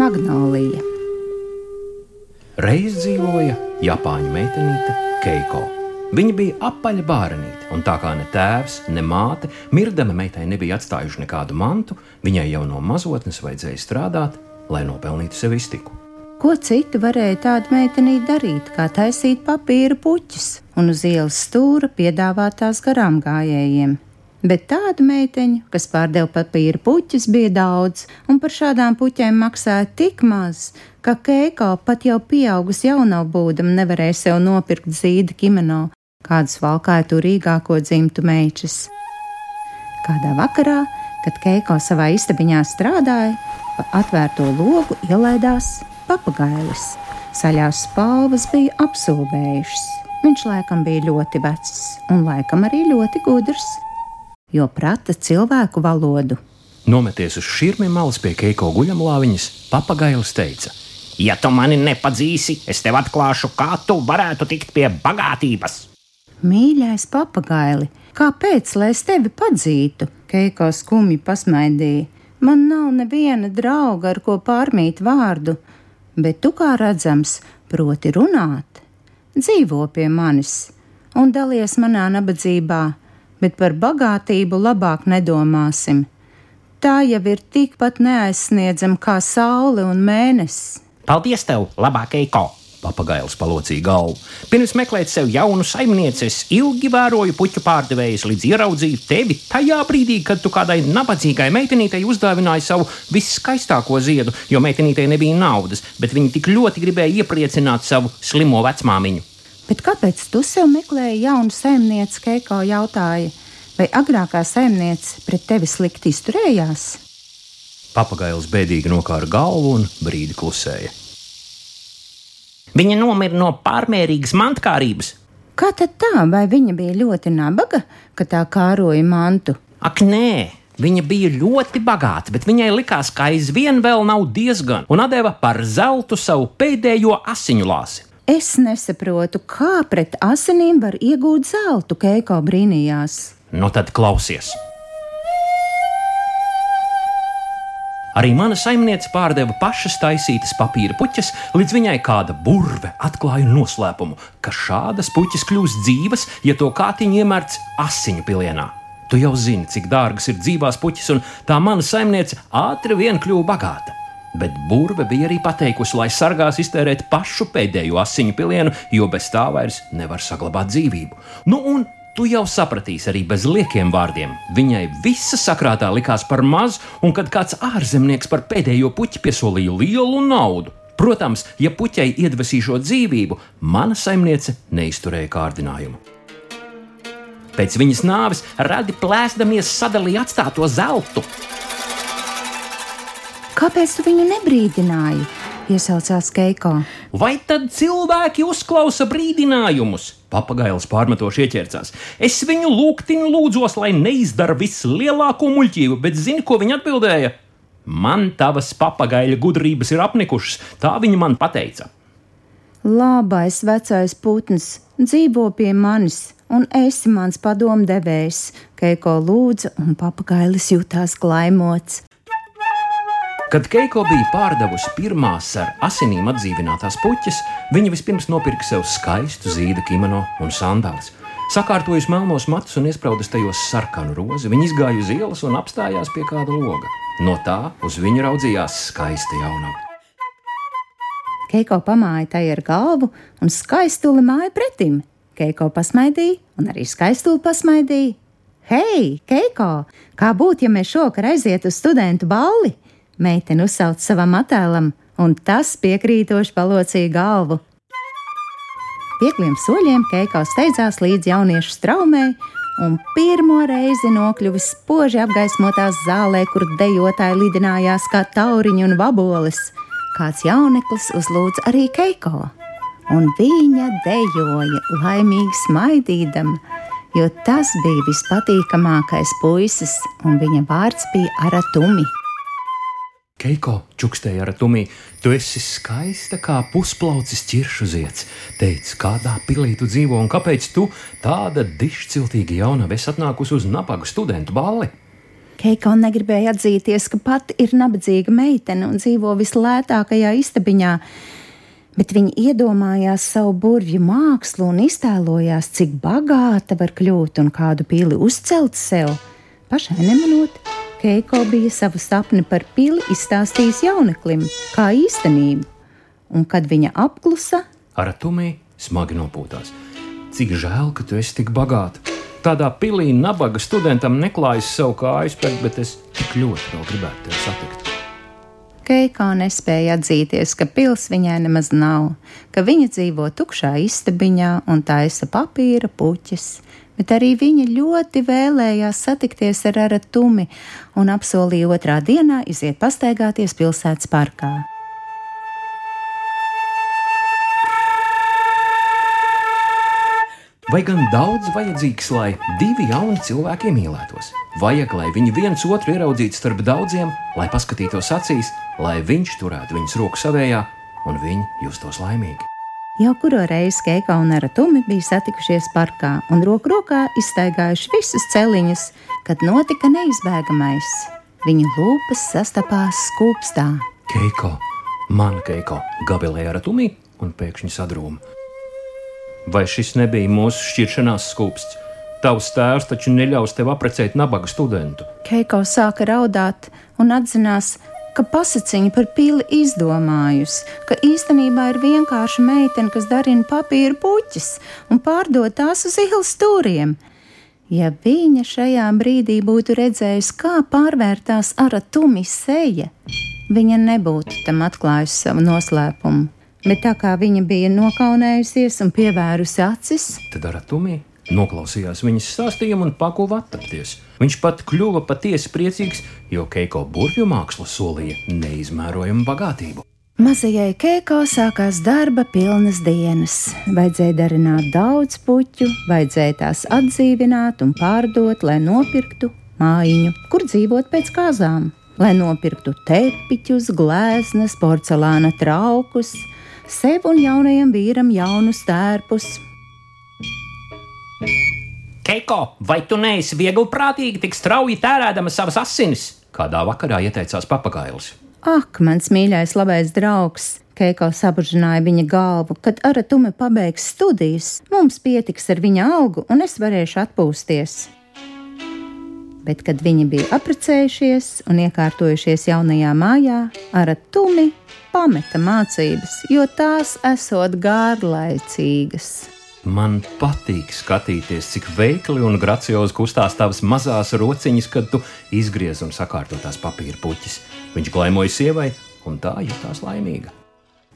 Magnolija. Reiz dzīvoja Japāņu meitenīte Keiko. Viņa bija apaļa bērnīte, un tā kā ne tēvs, ne māte, mirdama meitai nebija atstājuši nekādu mantu, viņai jau no mazotnes vajadzēja strādāt, lai nopelnītu sev iztiku. Ko citu varēja tāda meitenīte darīt, kā taisīt papīra puķis un uz ielas stūra piedāvāt tās garām gājējiem? Bet tādu meiteņu, kas pārdeva papīra puķis, bija daudz, un par šādām puķēm maksāja tik maz, ka Keiko pat jau pieaugusi jaunā būdam nevarēja sev nopirkt zīda kimono, kādas valkāja turīgāko dzimtu meitas. Kādā vakarā, kad Keiko savā istabiņā strādāja, pa atvērto logu ielaidās papagailis. Saļās spalvas bija apsūvējušas. Viņš laikam bija ļoti vecs un laikam arī ļoti gudrs, jo prata cilvēku valodu. Nometies uz šķirmi malas pie Keiko guļamlāviņas, papagailis teica: Ja tu mani nepadzīsi, es tev atklāšu, kā tu varētu tikt pie bagātības. Mīļais papagaili, kāpēc lai es tevi padzītu? Keiko skumji pasmaidīja. Man nav neviena drauga, ar ko pārmīt vārdu, bet tu kā redzams, proti runāt, dzīvo pie manis un dalies manā nabadzībā, bet par bagātību labāk nedomāsim. Tā jau ir tikpat neaizsniedzama kā saule un mēnesis. Paldies tev, labākais ko! Papagailis palocīja galvu. Pirms meklēt sev jaunu saimnieci, es ilgi vēroju puķu pārdevējus, līdz ieraudzīju tevi tajā brīdī, kad tu kādai nabadzīgai meitenītei uzdāvināji savu viskaistāko ziedu, jo meitenītei nebija naudas, bet viņa tik ļoti gribēja iepriecināt savu slimo vecmāmiņu. Bet kāpēc tu sev meklēji jaunu saimnieci, Keiko jautāja? Vai agrākā saimniece pret tevi slikti izturējās? Papagailis bēdīgi nokāra galvu un brīdi klusēja. Viņa nomira no pārmērīgas mantkārības. Kā tad tā, vai viņa bija ļoti nabaga, ka tā kāroja mantu? Ak, nē! Viņa bija ļoti bagāta, bet viņai likās, ka aizvien vēl nav diezgan, un deva par zeltu savu pēdējo asiņu lāsi. Es nesaprotu, kā pret asinīm var iegūt zeltu, Keiko brīnījās. Nu tad klausies! Arī mana saimniece pārdeva pašas taisītas papīra puķes, līdz viņai kāda burve atklāja noslēpumu, ka šādas puķes kļūst dzīvas, ja to kātiņu iemērts asiņu pilienā. Tu jau zini, cik dārgas ir dzīvās puķis, un tā mana saimniece ātri vien kļuva bagāta. Bet burve bija arī pateikusi, lai sargās iztērēt pašu pēdējo asiņu pilienu, jo bez tā vairs nevar saglabāt dzīvību. Nu, un Tu jau sapratīsi arī bez liekiem vārdiem. Viņai visa sakrātā likās par maz, un kad kāds ārzemnieks par pēdējo puķi piesolīja lielu naudu. Protams, ja puķei iedvesīšo dzīvību, mana saimniece neizturēja kārdinājumu. Pēc viņas nāves radi plēsdamies sadalīja atstāto zeltu. Kāpēc tu viņu nebrīdināji? Iesaucās Keiko. Vai tad cilvēki uzklausa brīdinājumus? Papagailis pārmetoši ieķērcās. Es viņu lūgtinu lūdzos, lai neizdara vislielāko muļķību, bet zini, ko viņa atbildēja? Man tavas papagaļa gudrības ir apnikušas, tā viņa man teica. Labais vecais putns dzīvo pie manis, un esi mans padomdevējs, Keiko lūdza, un papagailis jutās glaimots. Kad Keiko bija pārdevusi pirmās ar asinīm atdzīvinātās puķes, viņa vispirms nopirka sev skaistu zīda kimono un sandālus. Sakārtojusi melnos matus un iesprūdus tajos sarkanu rozi, viņa izgāja uz ielas un apstājās pie kāda loga. No tā uz viņu raudzījās skaista jaunava. Keiko pamāja tai ar galvu un skaistuli māja pretim. Keiko pasmaidīja un arī skaistuli pasmaidīja. Hei, Keiko, kā būtu, ja mēs šovakar aizietu uz studentu balli? Meitene uzsauc savam attēlam, un tas piekrītoši palocīja galvu. Viegliem soļiem Keiko steidzās līdz jauniešu straumē, un pirmo reizi nokļuvis spoži apgaismotās zālē, kur dejotāji lidinājās kā tauriņi un vaboles. Kāds jauneklis uzlūdza arī Keiko, un viņa dejoja laimīgi smaidīdama, jo tas bija vispatīkamākais puisis, un viņa vārds bija Aratumi. Keiko čukstēja ar tumī, tu esi skaista kā pusplaucis ķiršu zieds. Teic, kādā pilī tu dzīvo un kāpēc tu, tāda dišciltīga jaunava, esi atnākusi uz nabaga studentu balli? Keiko negribēja atzīties, ka pati ir nabadzīga meitene un dzīvo vislētākajā istabiņā, bet viņa iedomājās savu burvju mākslu un iztēlojās, cik bagāta var kļūt un kādu pili uzcelt sev. Pašai nemanot, Keiko bija savu sapni par pili izstāstījis jauneklim, kā īstenību, un kad viņa apklusa, ar tumī smagi nopūtās. Cik žēl, ka tu esi tik bagāta! Tādā pilī nabaga studentam neklājas savu kāju spēku, bet es tik ļoti vēl gribētu tevi satikt. Keiko nespēja atzīties, ka pils viņai nemaz nav, ka viņa dzīvo tukšā istabiņā un taisa papīra puķis, bet arī viņa ļoti vēlējās satikties ar Aratumi un apsolīja otrā dienā iziet pastaigāties pilsētas parkā. Vai gan daudz vajadzīgs, lai divi jauni cilvēki mīlētos? Vajag, lai viņi viens otru ieraudzītu starp daudziem, lai paskatītos acīs, lai viņš turētu viņas roku savējā un viņi justos laimīgi. Jau kuru reizi Keika un Aratumi bija satikušies parkā un roku rokā izstaigājuši visas celiņas, kad notika neizbēgamais. Viņu lūpas sastapās skūpstā. Keiko, mana Keiko, gabelēja Aratumi un pēkšņi sadrūma. Vai šis nebija mūsu šķiršanās skūpsts? Tavs tēvs taču neļaus tev apprecēt nabaga studentu. Keiko sāka raudāt un atzinās, ka pasakiņa par pili izdomājusi, ka īstenībā ir vienkārša meitene, kas darina papīra puķis un pārdod tās uz ielas stūriem. Ja viņa šajā brīdī būtu redzējusi, kā pārvērtās ar tumi seja, viņa nebūtu tam atklājusi savu noslēpumu bet tā kā viņa bija nokaunējusies un pievērusi acis, tad ar tumī noklausījās viņas stāstījumu un pakuva attapties. Viņš pat kļuva patiesi priecīgs, jo Keiko burvju māksla solīja neizmērojamu bagātību. Mazajai Keiko sākās darba pilnas dienas. Vajadzēja darināt daudz puķu, vajadzēja tās atdzīvināt un pārdot, lai nopirktu mājiņu, kur dzīvot pēc kāzām, lai nopirktu tepiķus, gleznas, porcelāna traukus, sev un jaunajam vīram jaunus tērpus. Keiko, vai tu neesi viegli prātīgi tik strauji tērēdama savas asinis? Kādā vakarā ieteicās papagailis. Ak, mans mīļais, labais draugs! Keiko sabužināja viņa galvu, kad Aratume pabeigs studijas, mums pietiks ar viņa algu un es varēšu atpūsties. Bet, kad viņi bija apprecējušies un iekārtojušies jaunajā mājā, Aratumi pameta mācības, jo tās esot garlaicīgas. Man patīk skatīties, cik veikli un graciozi kustās tavas mazās rociņas, kad tu izgriez un sakārto tās papīra puķis. Viņš glaimoja sievai, un tā jutās laimīga.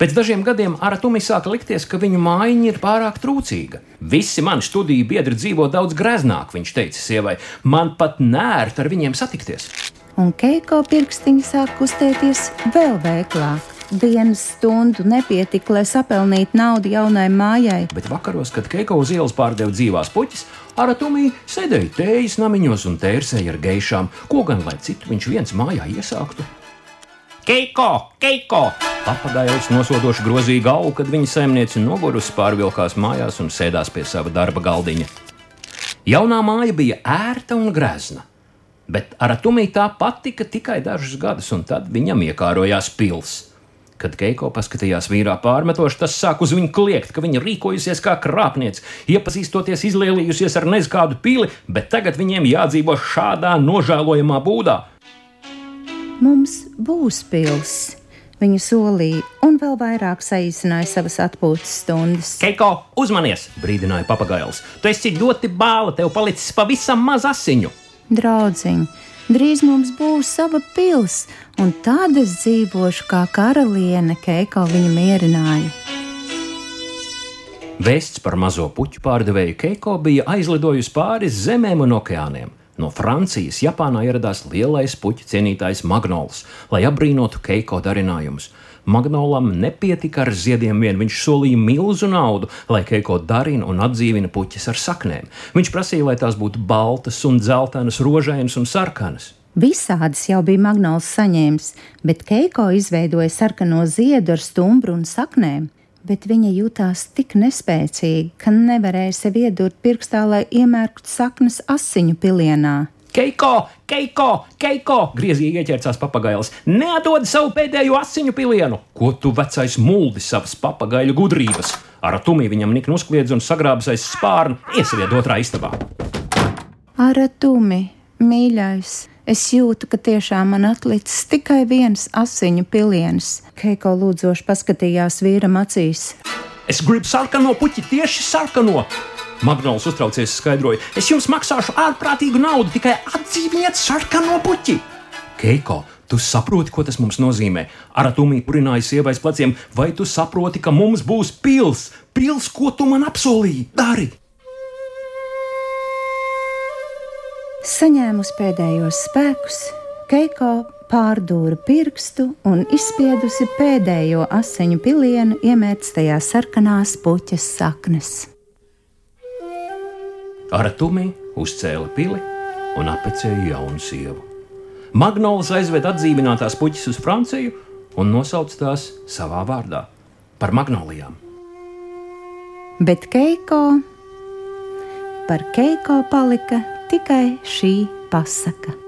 Pēc dažiem gadiem Aratumī sāka likties, ka viņu mājiņa ir pārāk trūcīga. Visi mani studiju biedri dzīvo daudz greznāk, viņš teica sievai. Man pat nērt ar viņiem satikties. Un Keiko pirkstiņi sāk kustēties vēl veiklāk dienas stundu nepietika, lai sapelnītu naudu jaunai mājai. Bet vakaros, kad Keiko uz ielas pārdeva dzīvās puķis, Aratumī sēdēja tējas namiņos un tērsēja ar geišām, ko gan lai citu viņš viens mājā iesāktu. Keiko, Keiko! Papagailis nosodoši grozīja galvu, kad viņa saimniece nogurusi pārvilkās mājās un sēdās pie sava darba galdiņa. Jaunā māja bija ērta un grezna, bet Aratumī tā patika tikai dažus gadus, un tad viņam iekārojās pilsēta. Kad Keiko paskatījās vīrā pārmetoši, tas sāk uz viņu kliegt, ka viņa rīkojusies kā krāpniece, iepazīstoties, izlielījusies ar nezkādu pili, bet tagad viņiem jādzīvo šādā nožēlojamā būdā. Mums būs pils, viņa solīja, un vēl vairāk saīsināja savas atpūtas stundas. Keiko, uzmanies! brīdināja papagails. Tu esi ļoti bāla, tev palicis pavisam maz asiņu. Draudziņ, Drīz mums būs sava pils, un tad es dzīvošu kā karaliene, Keiko viņa mierināja. Vēsts par mazo puķu pārdevēju Keiko bija aizlidojusi pāri zemēm un okeāniem. No Francijas Japānā ieradās lielais puķu cienītājs Magnols, lai apbrīnotu Keiko darinājumus. Magnolam nepietika ar ziediem vien, viņš solīja milzu naudu, lai Keiko darina un atdzīvina puķis ar saknēm. Viņš prasīja, lai tās būtu baltas un dzeltenas, rožainas un sarkanas. Visādas jau bija Magnols saņēmis, bet Keiko izveidoja sarkano ziedu ar stumbru un saknēm. Bet viņa jutās tik nespēcīga, ka nevarēja sev iedurt pirkstā, lai iemērktu saknes asiņu pilienā. Keiko, Keiko, Keiko! Griezīja ieķercās papagailis. Neatdod savu pēdējo asiņu pilienu! Ko tu vecais muldi savas papagaļu gudrības? Ar tumī viņam nik nuskliedz un sagrābs aiz spārna, iesvied otrā istabā. Ar tumi, mīļais! Es jūtu, ka tiešām man atlicis tikai viens asiņu piliens. Keiko lūdzoši paskatījās vīram acīs. Es gribu sarkano puķi, tieši sarkano! Magnols uztraucies, skaidroja: Es jums maksāšu ārprātīgu naudu, tikai atdzīviniet sarkano puķi! Keiko, tu saproti, ko tas mums nozīmē? Ar atomī purināja sievais pleciem, vai tu saproti, ka mums būs pils? Pils, ko tu man apsolīji? Dari! Saņēmus pēdējos spēkus, Keiko pārdūra pirkstu un izspiedusi pēdējo asiņu pilienu, iemērts tajā sarkanās puķes saknes. Aratumī uzcēla pili un apcēla jaunu sievu. Magnols aizved atdzīvinātās puķis uz Franciju un nosauca tās savā vārdā par magnolijām. Bet Keiko, par Keiko palika tikai šī pasaka.